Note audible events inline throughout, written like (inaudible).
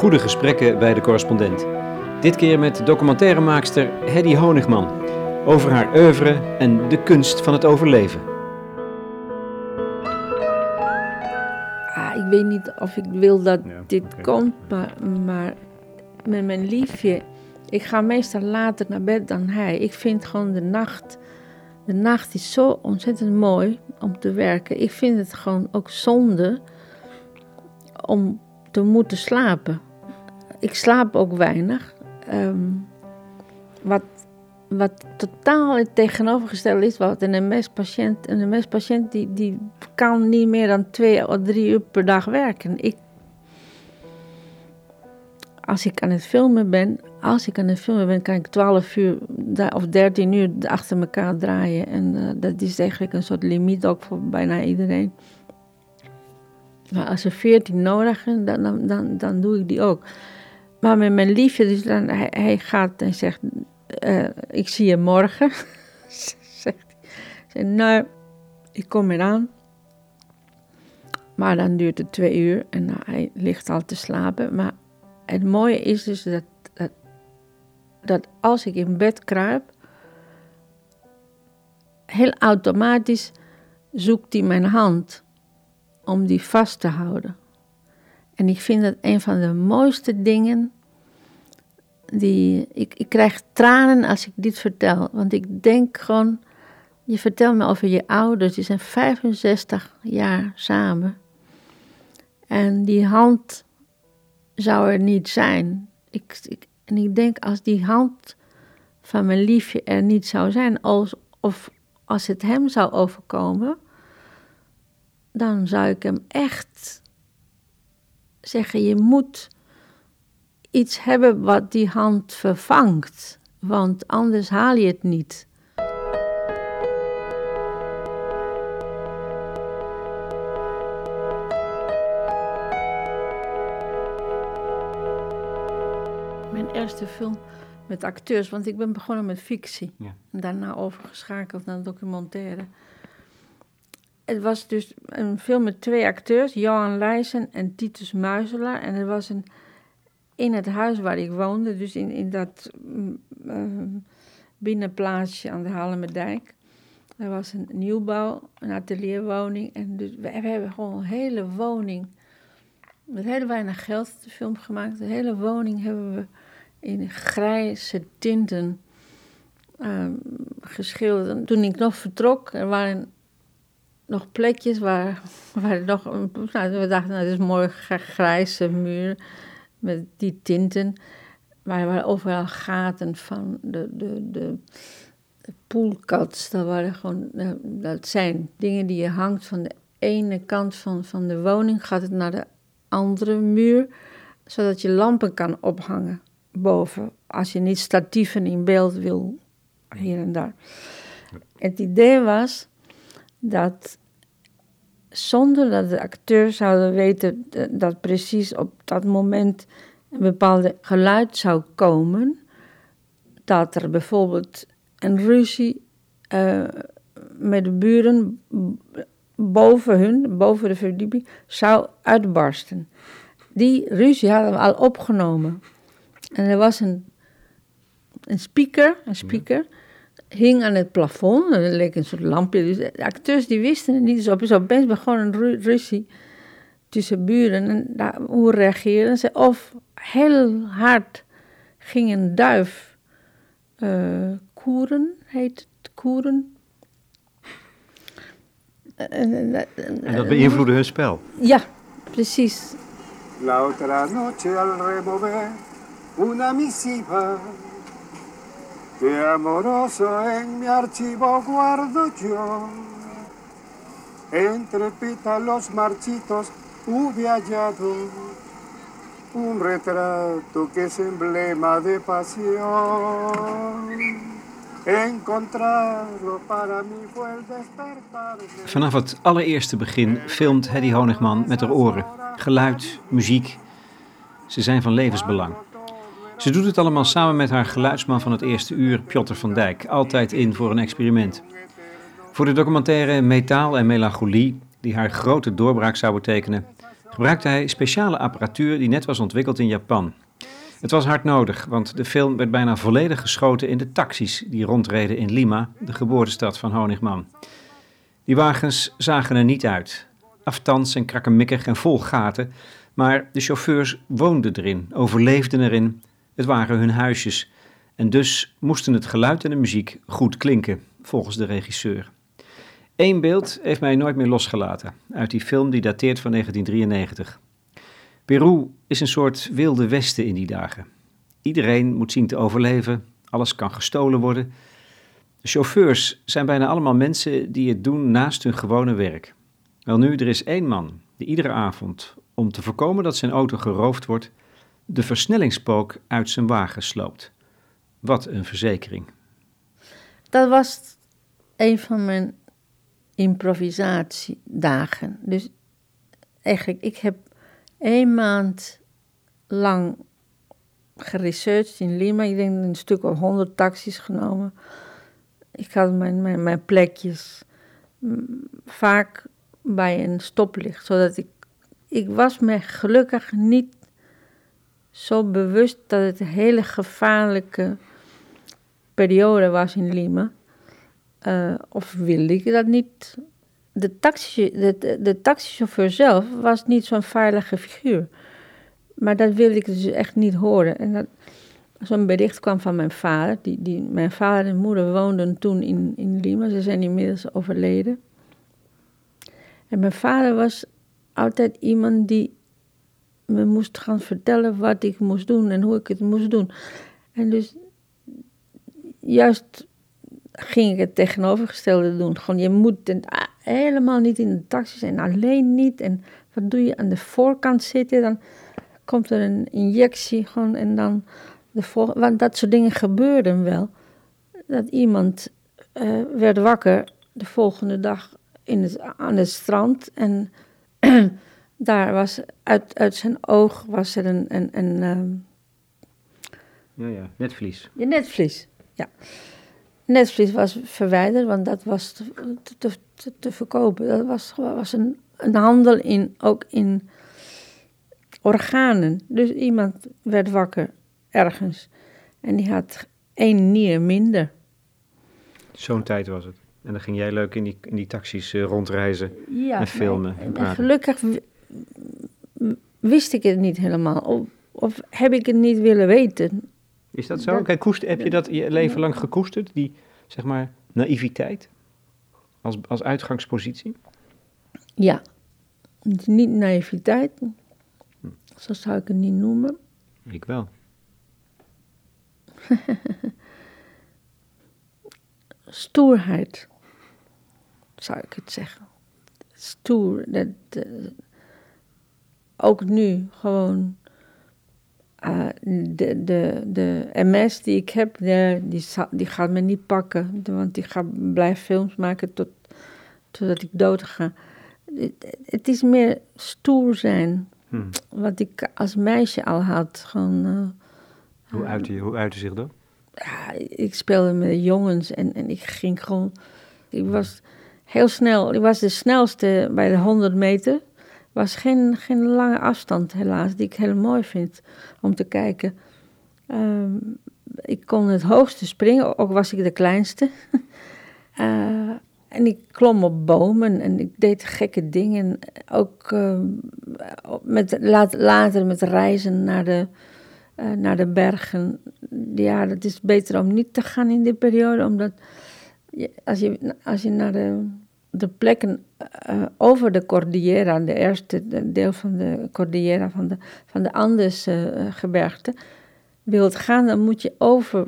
goede gesprekken bij de correspondent. Dit keer met documentairemaakster Hedy Honigman over haar oeuvre en de kunst van het overleven. Ah, ik weet niet of ik wil dat dit komt, maar, maar met mijn liefje, ik ga meestal later naar bed dan hij. Ik vind gewoon de nacht, de nacht is zo ontzettend mooi om te werken. Ik vind het gewoon ook zonde om te moeten slapen. Ik slaap ook weinig. Ehm, wat, wat totaal het tegenovergestelde is, wat een MS-patiënt, een MS-patiënt die, die kan niet meer dan twee of drie uur per dag werken. Ik, als ik aan het filmen ben, als ik aan het filmen ben, kan ik 12 uur of 13 uur achter elkaar draaien. En uh, dat is eigenlijk een soort limiet ook voor bijna iedereen. Maar als er 14 nodig zijn, dan, dan, dan doe ik die ook. Maar met mijn liefje, dus dan, hij, gaat en zegt: uh, Ik zie je morgen. (laughs) zegt hij. Nou, ik kom eraan. Maar dan duurt het twee uur en nou, hij ligt al te slapen. Maar het mooie is dus dat, dat, dat als ik in bed kruip, heel automatisch zoekt hij mijn hand om die vast te houden. En ik vind dat een van de mooiste dingen. Die, ik, ik krijg tranen als ik dit vertel. Want ik denk gewoon, je vertelt me over je ouders, die zijn 65 jaar samen. En die hand zou er niet zijn. Ik, ik, en ik denk, als die hand van mijn liefje er niet zou zijn, als, of als het hem zou overkomen, dan zou ik hem echt zeggen: je moet iets hebben wat die hand vervangt, want anders haal je het niet. Mijn eerste film met acteurs, want ik ben begonnen met fictie. Ja. En daarna overgeschakeld naar documentaire. Het was dus een film met twee acteurs, Johan Leijsen en Titus Muizelaar. En het was een, in het huis waar ik woonde, dus in, in dat uh, binnenplaatsje aan de Hallemerdijk. Er was een nieuwbouw, een atelierwoning. En dus we, hebben gewoon een hele woning met heel weinig geld de film gemaakt. De hele woning hebben we in grijze tinten uh, geschilderd. Toen ik nog vertrok, er waren nog plekjes waar, waar nog. Nou, we dachten, nou, dit is een mooie grijze muur met die tinten. Maar er waren overal gaten van de, de, de, de poolkats. Dat, waren gewoon, dat zijn dingen die je hangt van de ene kant van, van de woning, gaat het naar de andere muur, zodat je lampen kan ophangen boven. Als je niet statieven in beeld wil, hier en daar. Het idee was dat zonder dat de acteurs zouden weten dat precies op dat moment een bepaalde geluid zou komen, dat er bijvoorbeeld een ruzie uh, met de buren boven hun, boven de verdieping, zou uitbarsten. Die ruzie hadden we al opgenomen. En er was een, een speaker, een speaker, hing aan het plafond. En er leek een soort lampje. Dus de acteurs die wisten het niet. Dus op, opeens begon een ruzie tussen buren. En daar, hoe reageerden ze? Of heel hard ging een duif uh, koeren, heet het koeren. En, dat beïnvloedde hun spel? Ja, precies. La otra noche al remover una misiva que amoroso en mi archivo guardo yo. Entre pétalos marchitos hube hallado un retrato que es emblema de pasión. Vanaf het allereerste begin filmt Hedy Honigman met haar oren. Geluid, muziek, ze zijn van levensbelang. Ze doet het allemaal samen met haar geluidsman van het eerste uur, Piotr van Dijk, altijd in voor een experiment. Voor de documentaire Metaal en Melancholie, die haar grote doorbraak zou betekenen, gebruikte hij speciale apparatuur die net was ontwikkeld in Japan. Het was hard nodig, want de film werd bijna volledig geschoten in de taxis die rondreden in Lima, de geboortestad van Honigman. Die wagens zagen er niet uit. Aftans en krakkemikkig en vol gaten, maar de chauffeurs woonden erin, overleefden erin. Het waren hun huisjes. En dus moesten het geluid en de muziek goed klinken, volgens de regisseur. Eén beeld heeft mij nooit meer losgelaten, uit die film die dateert van 1993. Peru is een soort wilde westen in die dagen. Iedereen moet zien te overleven, alles kan gestolen worden. De chauffeurs zijn bijna allemaal mensen die het doen naast hun gewone werk. Welnu, er is één man die iedere avond, om te voorkomen dat zijn auto geroofd wordt, de versnellingspook uit zijn wagen sloopt. Wat een verzekering. Dat was een van mijn improvisatiedagen. Dus eigenlijk, ik heb één maand lang geresearched in Lima. Ik denk een stuk of honderd taxis genomen. Ik had mijn, mijn, mijn plekjes vaak bij een stoplicht, zodat ik... Ik was me gelukkig niet zo bewust dat het een hele gevaarlijke periode was in Lima. Uh, of wilde ik dat niet? De, taxi, de, de taxichauffeur zelf was niet zo'n veilige figuur. Maar dat wilde ik dus echt niet horen. En zo'n bericht kwam van mijn vader. Die, die, mijn vader en moeder woonden toen in, in Lima. Ze zijn inmiddels overleden. En mijn vader was altijd iemand die me moest gaan vertellen wat ik moest doen en hoe ik het moest doen. En dus juist ging ik het tegenovergestelde doen. Gewoon, je moet helemaal niet in de taxi zijn, alleen niet. En wat doe je aan de voorkant zitten? Dan komt er een injectie gewoon en dan de Want dat soort dingen gebeurden wel. Dat iemand uh, werd wakker de volgende dag in het, aan het strand en (clears throat) daar was uit, uit zijn oog was er een. een, een um, ja, ja, netvlies. Ja, netvlies, ja. Netvlies was verwijderd, want dat was te, te, te, te verkopen. Dat was, was een, een handel in, ook in organen. Dus iemand werd wakker ergens en die had één nier minder. Zo'n tijd was het. En dan ging jij leuk in die, in die taxis uh, rondreizen en filmen. en gelukkig wist ik het niet helemaal. Of, of, heb ik het niet willen weten. Is dat zo? Kijk, koest, heb je dat je leven lang gekoesterd? Die, zeg maar, naïviteit? Als, als uitgangspositie? Ja. Niet naïviteit. Hm. Zo zou ik het niet noemen. Ik wel. (laughs) Stoerheid, zou ik het zeggen. Stoer, dat, uh, ook nu gewoon uh, de, de, de MS die ik heb, die, die, die, gaat me niet pakken. Want die gaat blijven films maken tot, totdat ik dood ga. Het, het is meer stoer zijn. Hmm. Wat ik als meisje al had. Gewoon, uh, hoe, uitte, hoe uitte zich dat? Ja, ik speelde met jongens en, en ik ging gewoon... Ik was heel snel, ik was de snelste bij de 100 meter was geen, geen lange afstand, helaas, die ik heel mooi vind om te kijken. Ehm, ik kon het hoogste springen, ook was ik de kleinste. uh, (laughs) en ik klom op bomen en ik deed gekke dingen. Ook uh, met, later met reizen naar de, uh, naar de bergen. Ja, het is beter om niet te gaan in die periode, omdat als, je, als je naar de de plekken uh, over de Cordillera, de eerste deel van de Cordillera van de, van de Andes-gebergte, uh, wilt gaan, dan moet je over,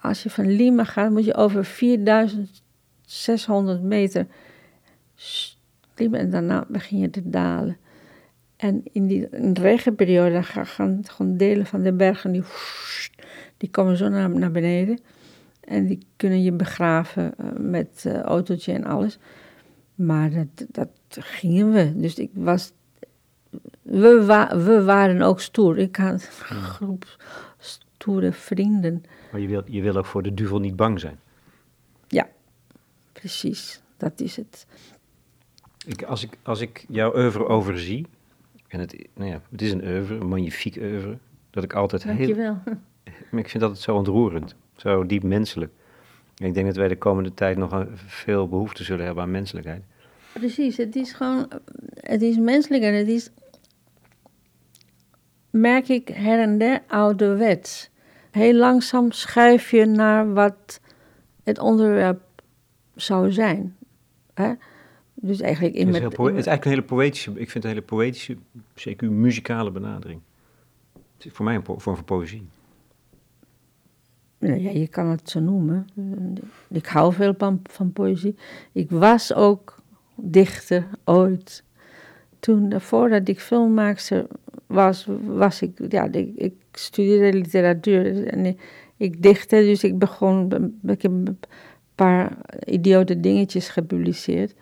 als je van Lima gaat, moet je over 4600 meter klimmen en daarna begin je te dalen. En in die regenperiode gaan delen van de bergen, die, die komen zo naar, naar beneden. En die kunnen je begraven uh, met uh, autootje en alles. Maar dat, dat gingen we. Dus ik was. We, wa we waren ook stoer. Ik had een groep stoere vrienden. Maar je wil, je wil ook voor de duvel niet bang zijn. Ja, precies. Dat is het. Ik, als, ik, als ik jouw oeuvre overzie, En het, nou ja, het is een oeuvre, een magnifiek oeuvre, dat ik altijd Dankjewel. heel... (laughs) Maar ik vind dat het zo ontroerend, zo diep menselijk. ik denk dat wij de komende tijd nog veel behoefte zullen hebben aan menselijkheid. Precies, het is gewoon, het is menselijk en het is, merk ik her en der, ouderwets. Heel langzaam schuif je naar wat het onderwerp zou zijn. Hè? Dus eigenlijk in het, is met, het is eigenlijk een hele poëtische, ik vind een hele poëtische, zeker muzikale benadering. Het is voor mij een vorm van poëzie. Ja, je kan het zo noemen. Ik hou veel van, van poëzie. Ik was ook dichter ooit. Toen, voordat ik filmmaakster was, was ik, ja, ik, studeerde literatuur en ik, ik dichtte, dus ik begon, ik heb een paar idiote dingetjes gepubliceerd.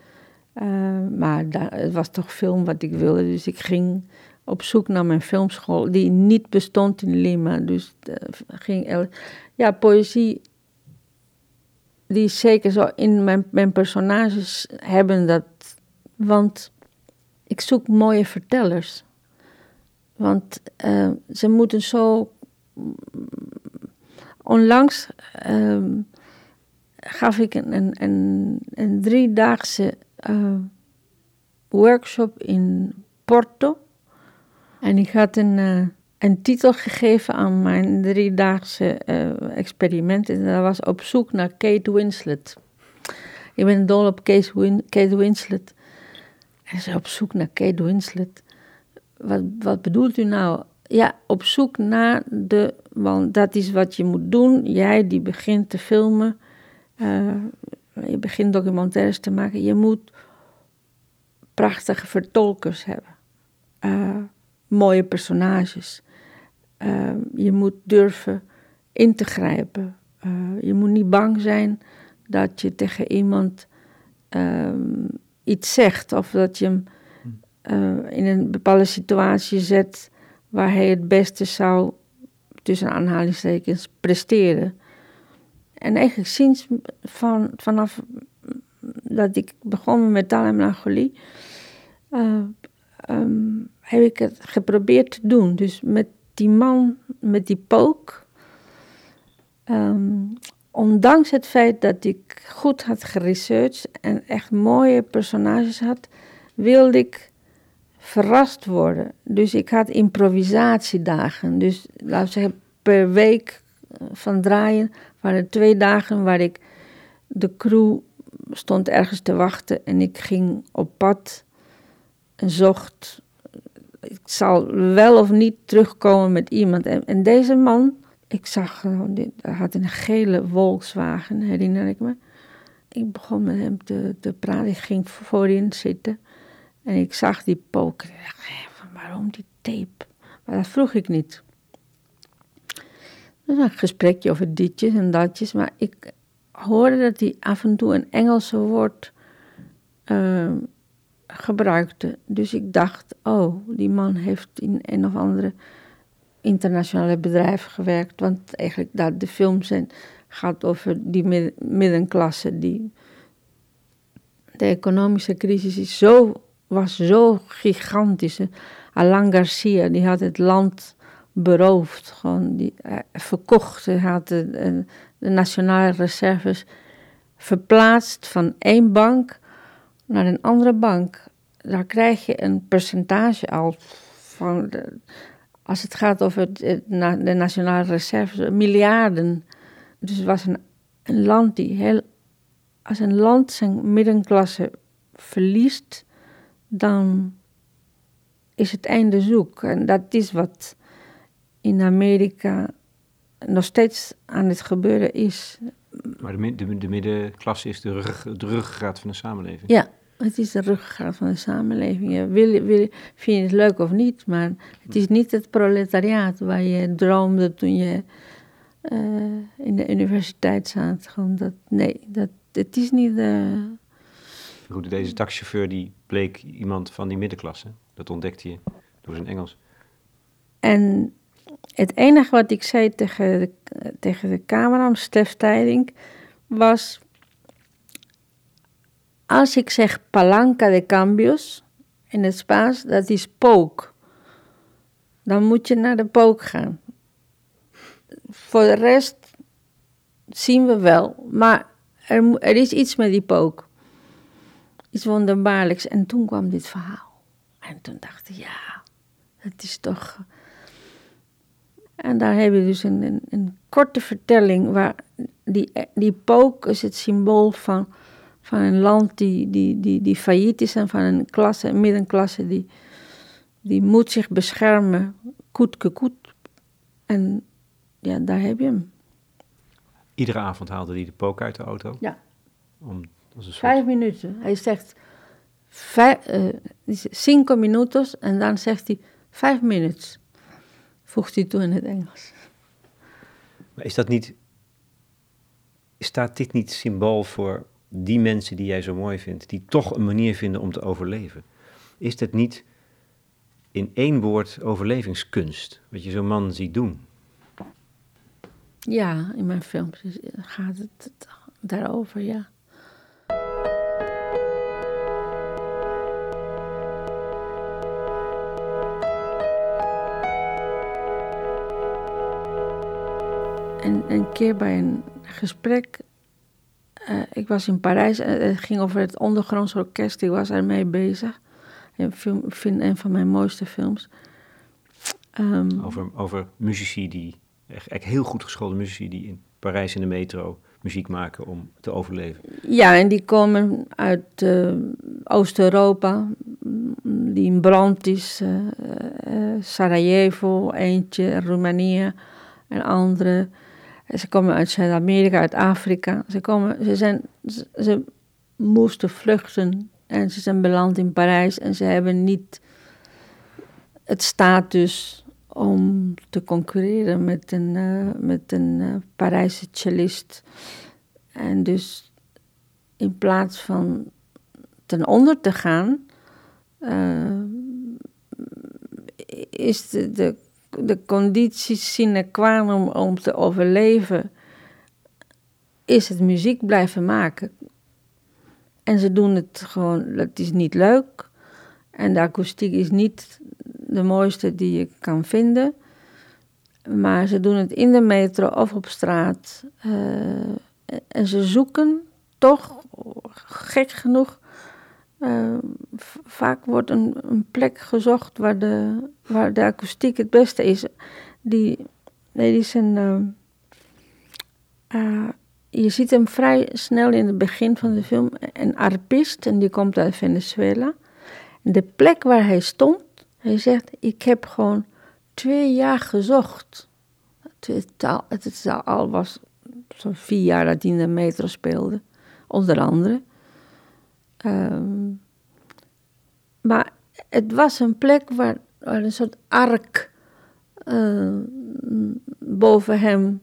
Uh, maar daar, het was toch film wat ik wilde, dus ik ging op zoek naar mijn filmschool, die niet bestond in Lima. Dus uh, ging, ja, poëzie die zeker zo in mijn, mijn personages hebben dat. Want ik zoek mooie vertellers. Want uh, ze moeten zo. Onlangs uh, gaf ik een, een, een, een driedaagse uh, workshop in Porto. En ik had een uh, een titel gegeven aan mijn driedaagse uh, experiment. En dat was op zoek naar Kate Winslet. Ik ben dol op Kate, Win Kate Winslet. En ze op zoek naar Kate Winslet. Wat, wat bedoelt u nou? Ja, op zoek naar de. Want dat is wat je moet doen. Jij die begint te filmen. Uh, je begint documentaires te maken. Je moet prachtige vertolkers hebben. Uh, mooie personages. Uh, je moet durven in te grijpen. Uh, je moet niet bang zijn dat je tegen iemand uh, iets zegt of dat je hem uh, in een bepaalde situatie zet waar hij het beste zou, tussen aanhalingstekens, presteren. En eigenlijk sinds van, vanaf dat ik begon met taal en melancholie, um, heb ik het geprobeerd te doen. Dus met die man met die pook, um, ondanks het feit dat ik goed had geresearched en echt mooie personages had, wilde ik verrast worden. Dus ik had improvisatiedagen. Dus laten we zeggen, per week eh, van draaien waren twee dagen waar ik de crew stond ergens te wachten en ik ging op pad en zocht ik zal wel of niet terugkomen met iemand. En, en deze man, ik zag gewoon, hij had een gele Volkswagen, herinner ik me. Ik begon met hem te, te praten, ik ging voorin zitten. En ik zag die poker. Ik dacht, waarom die tape? Maar dat vroeg ik niet. Dus een gesprekje over ditjes en datjes. Maar ik hoorde dat hij af en toe een Engelse woord uh, gebruikte. Dus ik dacht, oh, die man heeft in een of andere internationale bedrijf gewerkt. Want eigenlijk dat de film zijn, gaat over die middenklasse. Die, de economische crisis is zo, was zo gigantisch. Alain Garcia, die had het land beroofd. Gewoon die, verkocht. Hij had de, de nationale reserves verplaatst van één bank naar een andere bank, daar krijg je een percentage al van, de, als het gaat over het, de nationale reserves, miljarden. Dus het was een, een land die heel, als een land zijn middenklasse verliest, dan is het einde zoek. En dat is wat in Amerika nog steeds aan het gebeuren is. Maar de, de, de middenklasse is de, rug, de ruggengraat van de samenleving. Ja, het is de ruggengraat van de samenleving. Wil, wil, vind je het leuk of niet, maar het is niet het proletariaat waar je droomde toen je uh, in de universiteit zat. Gewoon dat, nee, dat, het is niet... Uh... Goed, deze taxichauffeur die bleek iemand van die middenklasse. Dat ontdekte je door zijn Engels. En het enige wat ik zei tegen de, tegen de camera, Stef Tijding, was als ik zeg palanca de cambios in het Spaans, dat is pook. dan moet je naar de pook gaan. Voor de rest zien we wel. Maar er, is iets met die pook. Iets wonderbaarlijks. En toen kwam dit verhaal. En toen dacht ik, ja, het is toch... En daar heb je dus een, een, een korte vertelling waar die, die pook is het symbool van, van een land die, die, die, die failliet is en van een klasse, een middenklasse die, die moet zich beschermen, koet koet. En ja, daar heb je hem. Iedere avond haalde hij de pook uit de auto? Ja. Om, als een soort... Vijf minuten. Hij zegt vijf, uh, cinco minutos en dan zegt hij vijf minuten. Voegt hij toe in het Engels. Maar is dat niet, staat dit niet symbool voor die mensen die jij zo mooi vindt, die toch een manier vinden om te overleven? Is dat niet in één woord overlevingskunst, wat je zo'n man ziet doen? Ja, in mijn films gaat het daarover, ja. En een keer bij een gesprek, uh, ik was in Parijs en het ging over het ondergronds orkest, ik was ermee bezig. Ik vind een van mijn mooiste films. Um, over, over muzici die, echt, heel goed geschoolde muzici die in Parijs in de metro muziek maken om te overleven. Ja, en die komen uit uh, Oost-Europa, die in brand is. Uh, Sarajevo, eentje, Roemenië en andere. Ze komen uit Zuid-Amerika, uit Afrika. Ze, komen, ze, zijn, ze, moesten vluchten en ze zijn beland in Parijs en ze hebben niet het status om te concurreren met een, uh, met een uh, Parijse cellist. En dus in plaats van ten onder te gaan, uh, is de de condities sine qua non om te overleven, is het muziek blijven maken. En ze doen het gewoon, het is niet leuk. En de akoestiek is niet de mooiste die je kan vinden. Maar ze doen het in de metro of op straat. Uh, en ze zoeken toch, gek genoeg, uh, vaak wordt een, plek gezocht waar de, waar de akoestiek het beste is. Die, nee, die is een. Je ziet hem vrij snel in het begin van de film. Een arpist, en die komt uit Venezuela. En de plek waar hij stond, hij zegt: Ik heb gewoon twee jaar gezocht. Het, al, het al was zo'n vier jaar dat hij in de metro speelde, onder andere. Um, maar het was een plek waar een soort ark uh, boven hem.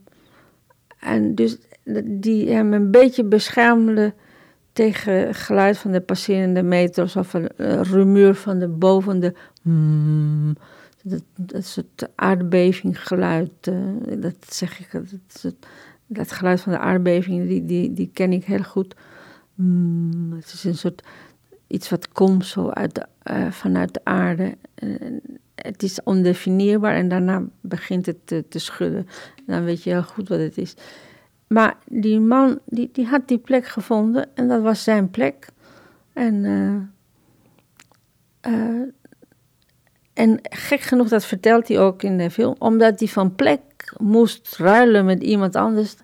En dus die hem een beetje beschermde tegen het geluid van de passerende meters of een uh, rumoer van de boven de. Mm, dat, soort aardbevinggeluid, uh, dat zeg ik, dat, dat, geluid van de aardbeving, die, die, die ken ik heel goed. Mm, het is een soort iets wat komt zo uit de, uh, vanuit de aarde. Uh, het is ondefinieerbaar en daarna begint het te, te, schudden. Dan weet je heel goed wat het is. Maar die man, die, die had die plek gevonden en dat was zijn plek. En, uh, en gek genoeg, dat vertelt hij ook in de film, omdat hij van plek moest ruilen met iemand anders.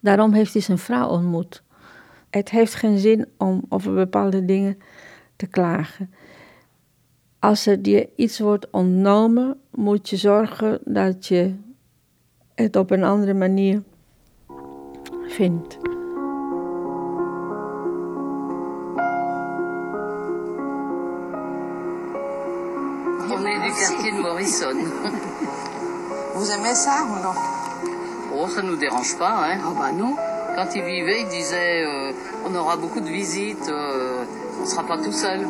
Daarom heeft hij zijn vrouw ontmoet het heeft geen zin om over bepaalde dingen te klagen. Als er je iets wordt ontnomen, moet je zorgen dat je het op een andere manier vindt. On est du quartier de Morrison. Vous aimez ça ou non Oh, ça nous dérange pas, hein Ah bah non. Quand il vivait, il disait euh, on aura beaucoup de visites, euh, on ne sera pas tout seul.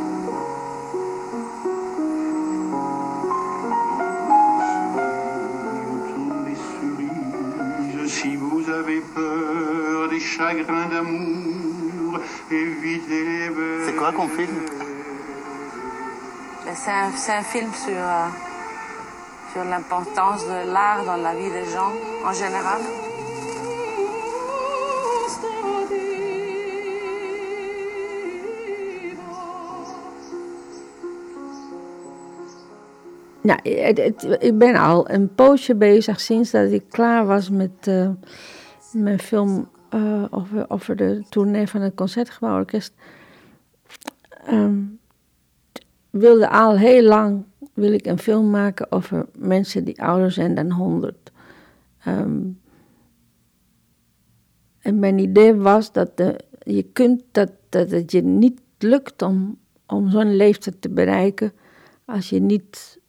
Si vous avez peur des chagrins d'amour, évitez les C'est quoi qu'on filme C'est un, un, film sur, euh, sur l'importance de l'art dans la vie des gens en général. Ja, ik ben al een poosje bezig sinds dat ik klaar was met uh, mijn film uh, over, over de tournee van het Concertgebouworkest. Um, wilde al heel lang wil ik een film maken over mensen die ouder zijn dan 100. Um, en mijn idee was dat de, je kunt dat, dat het je niet lukt om, om zo'n leeftijd te bereiken als je niet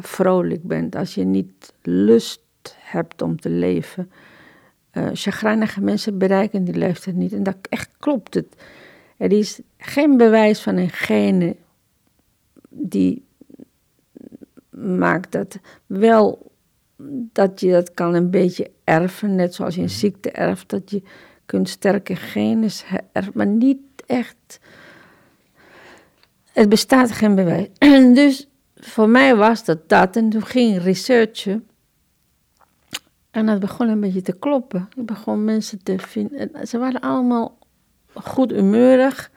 vrolijk bent, als je niet lust hebt om te leven. Uh, mensen bereiken die leeftijd niet. En dat echt klopt het. Er is geen bewijs van een gene die maakt dat wel dat je dat kan een beetje erven, net zoals je een ziekte erft, dat je kunt sterke genen erven, maar niet echt. Het bestaat geen bewijs. (clears throat) dus voor mij was dat dat. En toen ging ik researchen. En dat begon een beetje te kloppen. Ik begon mensen te vinden. Ze waren allemaal goed humeurig.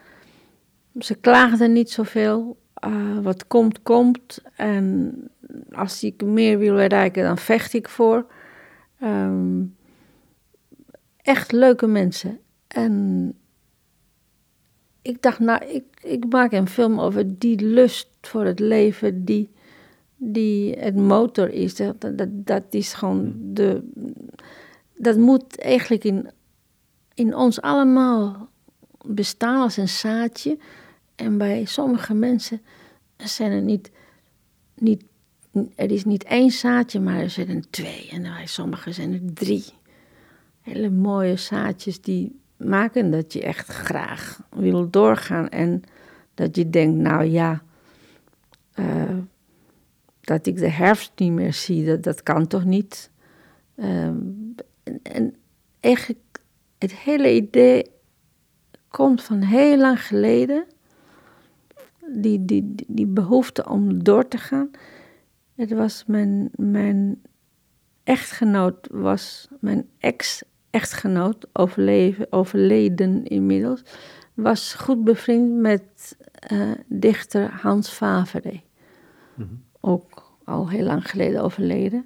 Ze klaagden niet zoveel. Uh, wat komt, komt. En als ik meer wil bereiken, dan vecht ik voor. Um, echt leuke mensen. En ik dacht, nou, ik, ik maak een film over die lust voor het leven, die, die het motor is. Dat, dat, dat is gewoon hmm. de. Dat moet eigenlijk in, in ons allemaal bestaan als een zaadje. En bij sommige mensen zijn er niet, niet, er is niet één zaadje, maar er zijn er twee. En bij sommigen zijn er drie. Hele mooie zaadjes die maken dat je echt graag wil doorgaan. En dat je denkt, nou ja, uh, dat ik de herfst niet meer zie, dat, dat kan toch niet. Uh, en, en eigenlijk, het hele idee komt van heel lang geleden. Die, die, die behoefte om door te gaan. Het was mijn, mijn echtgenoot, was mijn ex-echtgenoot, overleven, overleden inmiddels, was goed bevriend met uh, dichter Hans Favre. Mm Ook al heel lang geleden overleden.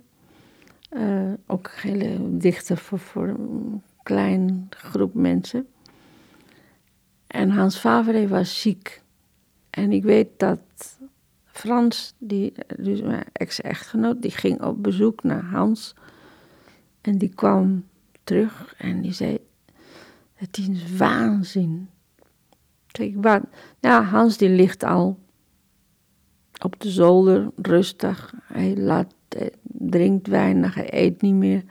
Uh, ook een hele dichter voor, voor een klein groep mensen. En Hans Favre was ziek. En ik weet dat Frans, die, dus mijn ex-echtgenoot, die ging op bezoek naar Hans. En die kwam terug en die zei: Het is waanzin. Zeg ik, Ja, Hans die ligt al op de zolder, rustig. Hij laat, drinkt weinig, hij eet niet meer.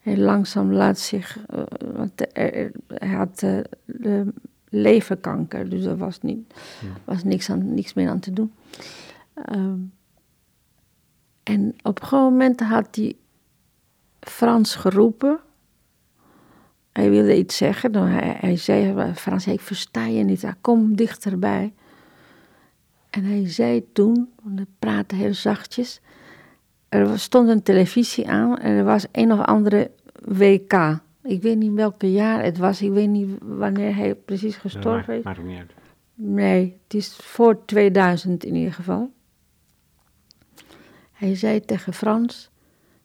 Hij langzaam laat zich, uh, want hij had uh, de leverkanker, dus er was, niet, was niks, aan, niks meer aan te doen. Um, en op een gegeven moment had hij Frans geroepen. Hij wilde iets zeggen. Dan hij, hij zei, Frans, ik versta je niet. Kom dichterbij. En hij zei toen, want hij praatte heel zachtjes. Er stond een televisie aan en er was een of andere WK. Ik weet niet welke jaar het was. Ik weet niet wanneer hij precies gestorven is. Maakt niet uit. Nee, het is voor 2000 in ieder geval. Hij zei tegen Frans: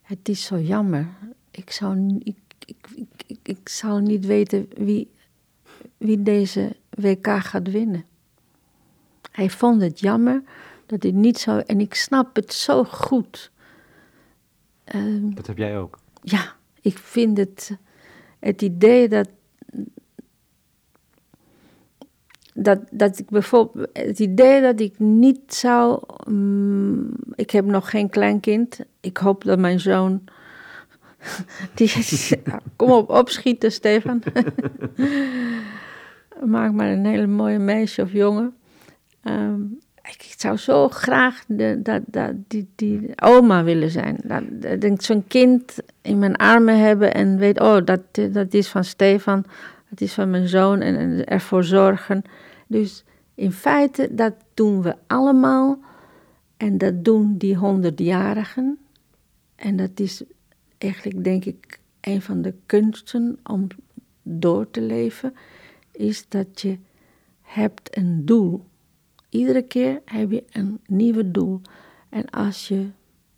Het is zo jammer. Ik zou, ik, ik, ik, ik zou niet weten wie, wie deze WK gaat winnen. Hij vond het jammer dat hij niet zou. En ik snap het zo goed. Um, dat heb jij ook? Ja, ik vind het. Het idee dat. Dat, dat ik bijvoorbeeld. Het idee dat ik niet zou. Um, ik heb nog geen kleinkind. Ik hoop dat mijn zoon. (laughs) Die, kom op, opschieten, Stefan. (laughs) Maak maar een hele mooie meisje of jongen. Um, ik, zou zo graag de, die, die oma willen zijn. Dat, dat, zo'n kind in mijn armen hebben en weet, oh, dat, dat is van Stefan, dat is van mijn zoon en ervoor zorgen. Dus in feite, dat doen we allemaal. En dat doen die honderdjarigen. En dat is eigenlijk, denk ik, een van de kunsten om door te leven, is dat je hebt een doel. Iedere keer heb je een nieuw doel. En als je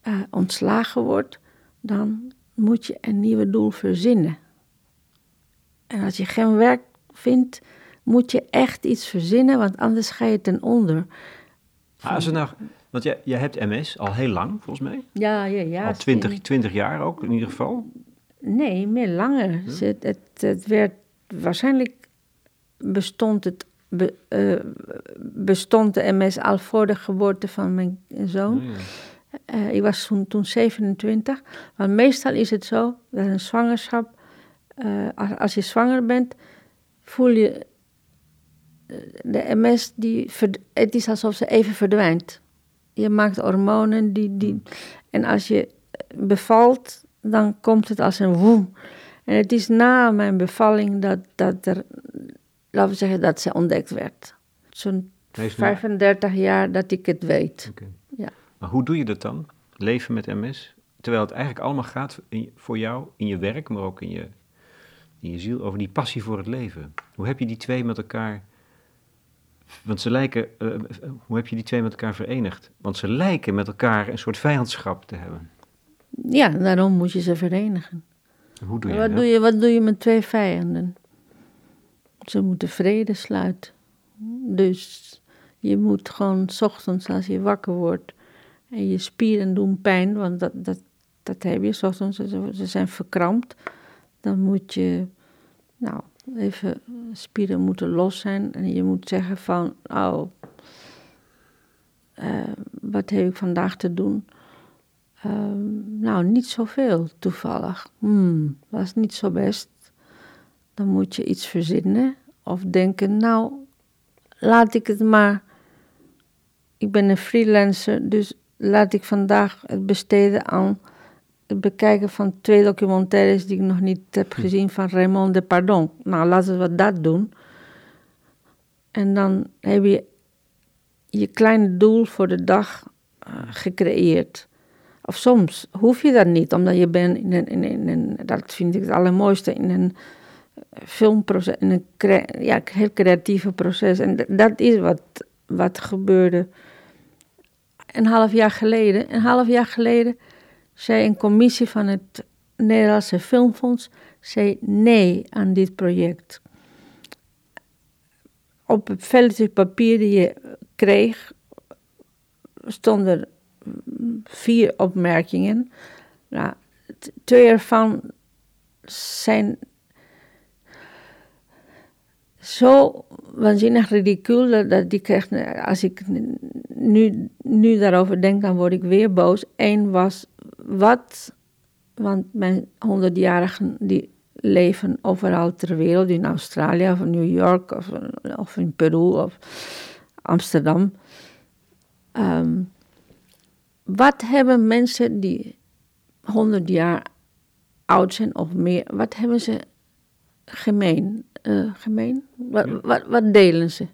uh, ontslagen wordt, dan moet je een nieuw doel verzinnen. En als je geen werk vindt, moet je echt iets verzinnen, want anders ga je ten onder. als nou, want jij, jij hebt MS al heel lang, volgens mij. Ja, ja, ja. Al twintig, twintig jaar ook, in ieder geval. Nee, meer langer. Het, het, het, werd waarschijnlijk bestond het uh, bestond de MS al voor de geboorte van mijn zoon. Oh, ja. Uh, ik was toen, toen 27. Maar meestal is het zo dat een zwangerschap, uh, als, als, je zwanger bent, voel je de MS, die, het is alsof ze even verdwijnt. Je maakt hormonen die, die, en als je bevalt, dan komt het als een woem. En het is na mijn bevalling dat, dat er, laten we zeggen, dat ze ontdekt werd. Zo'n 35 jaar dat ik het weet. Okay. Ja. Maar hoe doe je dat dan? Leven met MS? Terwijl het eigenlijk allemaal gaat in, voor jou, in je werk, maar ook in je, in je ziel, over die passie voor het leven. Hoe heb je die twee met elkaar... Want ze lijken, uh, hoe heb je die twee met elkaar verenigd? Want ze lijken met elkaar een soort vijandschap te hebben. Ja, daarom moet je ze verenigen. Hoe doe je wat dat? Doe je, wat doe je met twee vijanden? Ze moeten vrede sluiten. Dus je moet gewoon s ochtends als je wakker wordt en je spieren doen pijn, want dat, dat, dat heb je s ochtends, ze zijn verkrampt. Dan moet je, nou, even, spieren moeten los zijn en je moet zeggen van, oh, uh, wat heb ik vandaag te doen? Uh, nou, niet zoveel toevallig. Hmm, was niet zo best. Dan moet je iets verzinnen of denken, nou, laat ik het maar. Ik ben een freelancer, dus laat ik vandaag het besteden aan het bekijken van twee documentaires die ik nog niet heb hm. gezien van Raymond de Pardon. Nou, laten we dat doen. En dan heb je je kleine doel voor de dag uh, gecreëerd. Of soms hoef je dat niet, omdat je bent in een, in, in een dat vind ik het allermooiste, in een filmproces, in een ja, heel creatieve proces. En dat is wat, wat gebeurde een half jaar geleden. Een half jaar geleden zei een commissie van het Nederlandse Filmfonds zei nee aan dit project. Op het velletje papier die je kreeg stonden vier opmerkingen. Nou, twee ervan zijn zo waanzinnig ridicuul dat ik echt, als ik nu, nu daarover denk, dan word ik weer boos. Eén was, wat, want mijn honderdjarigen die leven overal ter wereld, in Australië of New York of, of in Peru of Amsterdam. Um, wat hebben mensen die 100 jaar oud zijn of meer, wat hebben ze gemeen? Uh, gemeen? Wat, wat, wat, delen ze?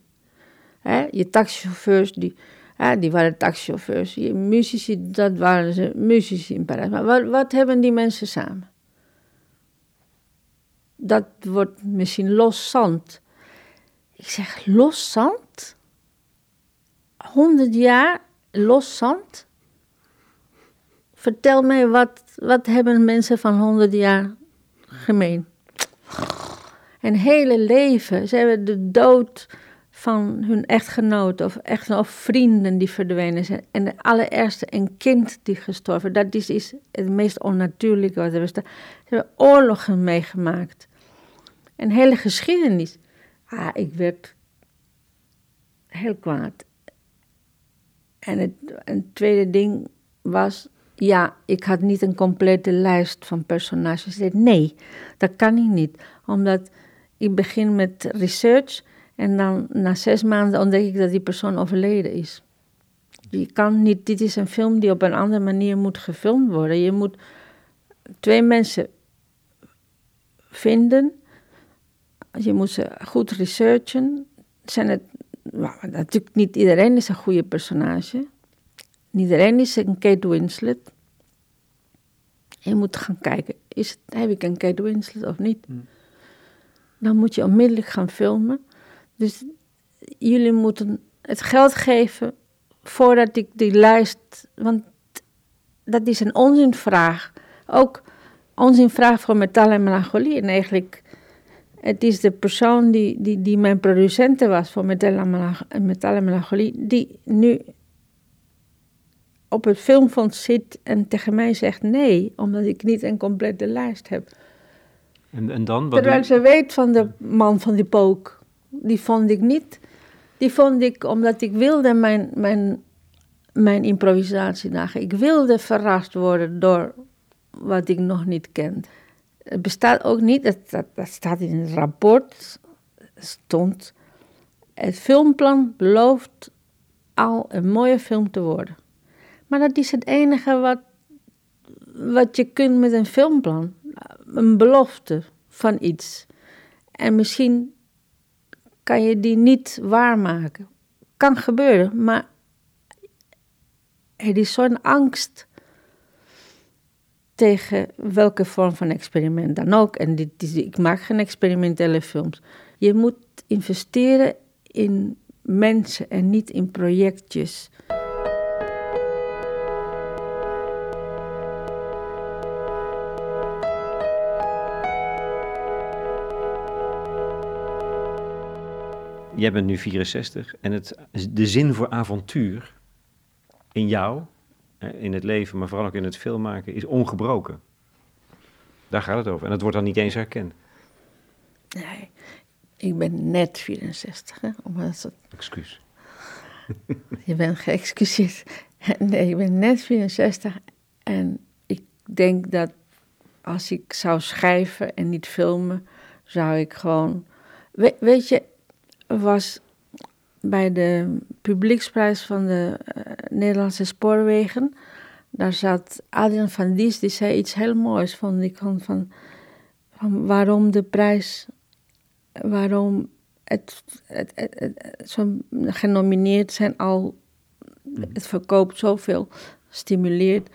Hè? Je taxichauffeurs, die, hè, die waren taxichauffeurs. Muzici, dat waren ze muzici in Parijs. Maar wat, wat hebben die mensen samen? Dat wordt misschien los zand. Ik zeg, los zand? 100 jaar los zand? Vertel mij, wat, wat hebben mensen van 100 jaar gemeen? Een hele leven. Ze hebben de dood van hun echtgenoot of, echt, of vrienden die verdwenen zijn. En de allerergste, een kind die gestorven. Dat is, is het meest onnatuurlijke wat er bestaat. Ze hebben oorlogen meegemaakt. Een hele geschiedenis. Ah, ik werd heel kwaad. En het een tweede ding was ja, ik had niet een complete lijst van personages. Nee, dat kan ik niet. Omdat ik begin met research en dan na zes maanden ontdek ik dat die persoon overleden is. Je kan niet, dit is een film die op een andere manier moet gefilmd worden. Je moet twee mensen vinden. Je moet ze goed researchen. Zijn het, natuurlijk niet iedereen is een goede personage. Niet iedereen is een Kate Winslet. Je moet gaan kijken, is het, heb ik een Kate Winslet of niet? Dan moet je onmiddellijk gaan filmen. Dus jullie moeten het geld geven voordat ik die lijst... Want dat is een onzinvraag. Ook onzinvraag voor Metal en Melancholie. En eigenlijk, het is de persoon die, die, die mijn producente was voor Metal en Melancholie... die nu op het filmfonds zit en tegen mij zegt nee, omdat ik niet een complete lijst heb. En, en dan? Wat Terwijl ze weet van de man van die pook. Die vond ik niet. Die vond ik omdat ik wilde mijn, mijn, mijn improvisatiedagen. Ik wilde verrast worden door wat ik nog niet ken. Het bestaat ook niet, dat, dat, dat staat in het rapport, stond. Het filmplan belooft al een mooie film te worden. Maar dat is het enige wat, wat je kunt met een filmplan. Een belofte van iets. En misschien kan je die niet waarmaken. Kan gebeuren, maar er is zo'n angst tegen welke vorm van experiment dan ook. En dit is, ik maak geen experimentele films. Je moet investeren in mensen en niet in projectjes. Jij bent nu 64 en het, de zin voor avontuur in jou, in het leven, maar vooral ook in het filmmaken, is ongebroken. Daar gaat het over. En dat wordt dan niet eens herkend. Nee, ik ben net 64, hè? Omdat het... Excuus. (laughs) Je bent geëxcuseerd. (laughs) Nee, ik ben net 64 en ik denk dat als ik zou schrijven en niet filmen, zou ik gewoon. weet je, was bij de publieksprijs van de uh, Nederlandse Spoorwegen. Daar zat Adrian van Dies, die zei iets heel moois, vond ik, van, van, waarom de prijs, waarom het, het, het, zo genomineerd zijn al, het verkoopt zoveel, stimuleert.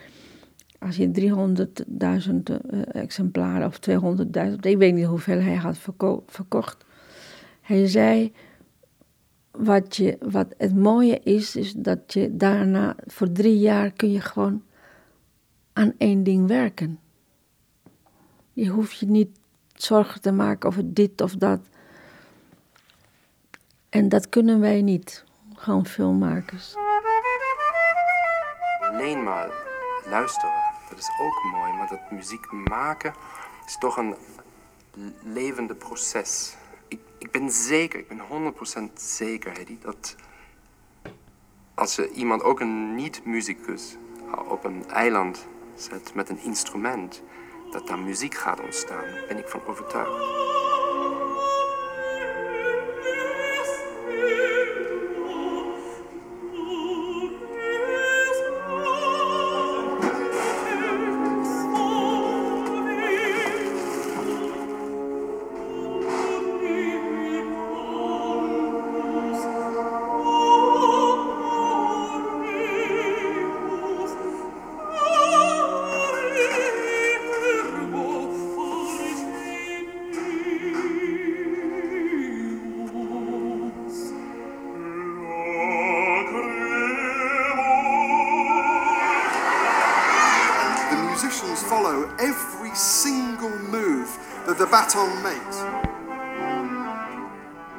Als je 300.000 uh, exemplaren of 200.000, ik weet niet hoeveel hij had verkocht. Hij zei, wat, je, wat het mooie is, is dat je daarna voor drie jaar kun je gewoon aan één ding werken. Je hoeft je niet zorgen te maken over dit of dat. En dat kunnen wij niet, gewoon filmmakers. Alleen maar luisteren, dat is ook mooi, maar dat muziek maken is toch een levende proces ik ben zeker, ik ben 100% zeker, Hedy, dat als je iemand, ook een niet-muzikus, op een eiland zet met een instrument, dat daar muziek gaat ontstaan. Daar ben ik van overtuigd.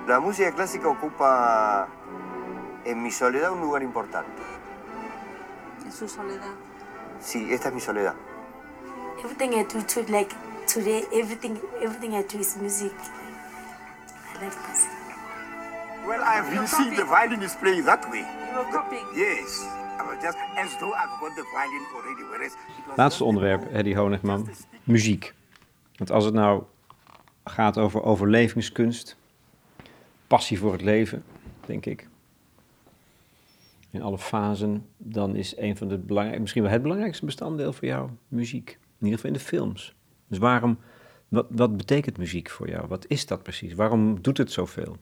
La música clásica ocupa en mi soledad un lugar importante. ¿En su soledad? Sí, esta es mi soledad. Everything I do, to, like today, everything, everything I do is music. I like music. Well, I've been seeing the violin is playing that way. You were copying? Yes. I was just as though I've got the violin already, whereas... Laatste onderwerp, Eddie Honigman. Muziek. Want als het nou gaat over overlevingskunst, passie voor het leven, denk ik. In alle fasen, dan is een van de belangrijkste, misschien wel het belangrijkste bestanddeel voor jou muziek. In ieder geval in de films. Dus waarom, wat, wat betekent muziek voor jou? Wat is dat precies? Waarom doet het zoveel?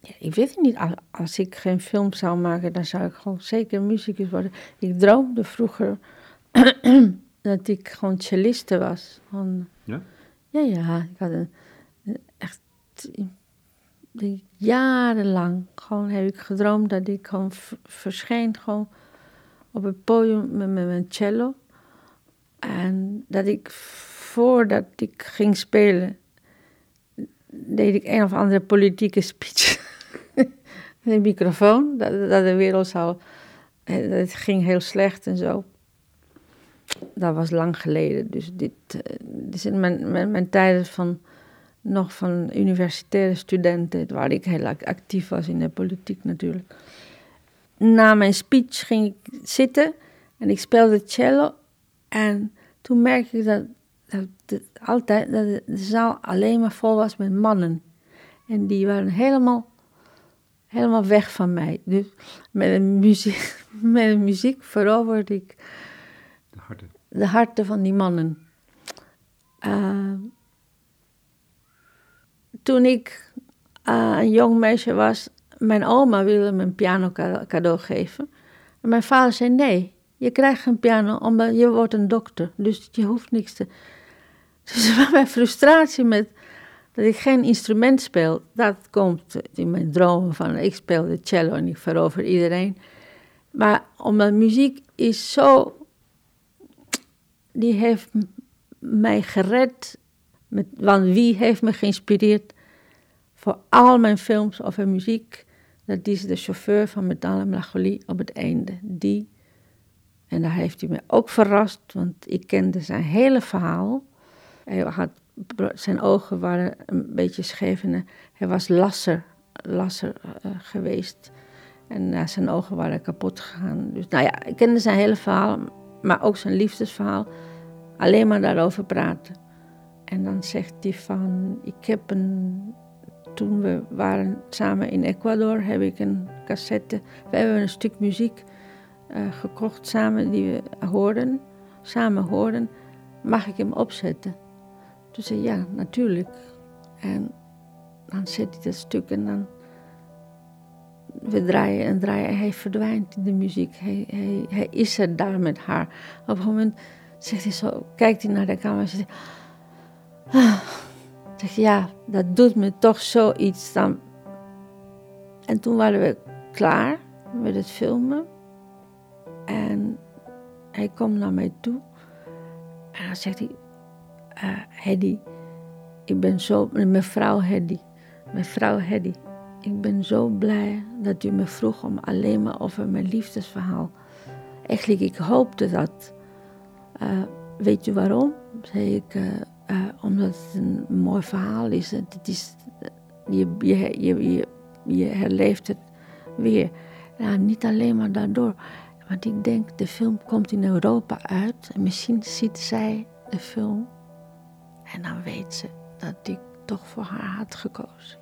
Ja, ik weet het niet. Als ik geen film zou maken, dan zou ik gewoon zeker muzikus worden. Ik droomde vroeger (clears throat) dat ik gewoon celliste was. Gewoon, Ja? Ja, ja. Ik had een, echt jarenlang gewoon heb ik gedroomd dat ik gewoon verscheen gewoon op het podium met, mijn cello. En dat ik voordat ik ging spelen, deed ik een of andere politieke speech. (laughs) de microfoon, dat, dat de wereld zou. Het ging heel slecht en zo. Dat was lang geleden. Dus dit, eh, dit in mijn, mijn, tijden van nog van universitaire studenten, waar ik heel actief was in de politiek natuurlijk. Na mijn speech ging ik zitten en ik speelde cello. En toen merkte ik dat, dat, altijd, dat de zaal alleen maar vol was met mannen. En die waren helemaal, helemaal weg van mij. Dus met de muziek, (laughs) met muziek veroverde ik de harten van die mannen. Uh, toen ik uh, een jong meisje was, mijn oma wilde me een piano cadeau geven. En mijn vader zei nee, je krijgt een piano omdat je wordt een dokter, dus je hoeft niks te... (laughs) Dus mijn frustratie met dat ik geen instrument speel, dat komt in mijn dromen van ik speel de cello en ik verover iedereen. Maar omdat muziek is zo, die heeft mij gered met, want wie heeft me geïnspireerd voor al mijn films over muziek? Dat is de chauffeur van Metal Melancholie op het einde. Die. En daar heeft hij me ook verrast, want ik kende zijn hele verhaal. Hij had, zijn ogen waren een beetje scheef hij was lasser, lasser uh, geweest. En uh, zijn ogen waren kapot gegaan. Dus nou ja, ik kende zijn hele verhaal, maar ook zijn liefdesverhaal. Alleen maar daarover praten. En dan zegt hij van, ik heb een, toen we waren samen in Ecuador, heb ik een cassette, we hebben een stuk muziek uh, gekocht samen die we hoorden, samen hoorden. Mag ik hem opzetten? Toen zei ja, natuurlijk. En dan zet hij dat stuk en dan we draaien en draaien en hij verdwijnt in de muziek. Hij, hij, is er daar met haar. Op een moment zegt hij zo, kijkt hij naar de camera en zegt ik zeg, ja, dat doet me toch zoiets dan. En toen waren we klaar met het filmen. En hij komt naar mij toe. En dan zegt hij, uh, Hedy, ik ben zo, mevrouw Hedy, mevrouw Hedy, ik ben zo blij dat u me vroeg om alleen maar over mijn liefdesverhaal. Eigenlijk, ik hoopte dat. Uh, weet u waarom? Zei ik, uh, uh, omdat het een mooi verhaal is. Het is je, je, je, je, herleeft het weer. Ja, niet alleen maar daardoor. Want ik denk, de film komt in Europa uit. En misschien ziet zij de film. En dan weet ze dat ik toch voor haar had gekozen.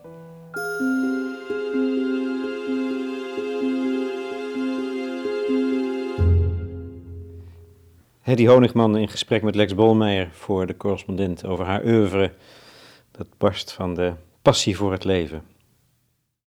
Hedy Honigman in gesprek met Lex Bolmeijer voor de correspondent over haar oeuvre. Dat barst van de passie voor het leven.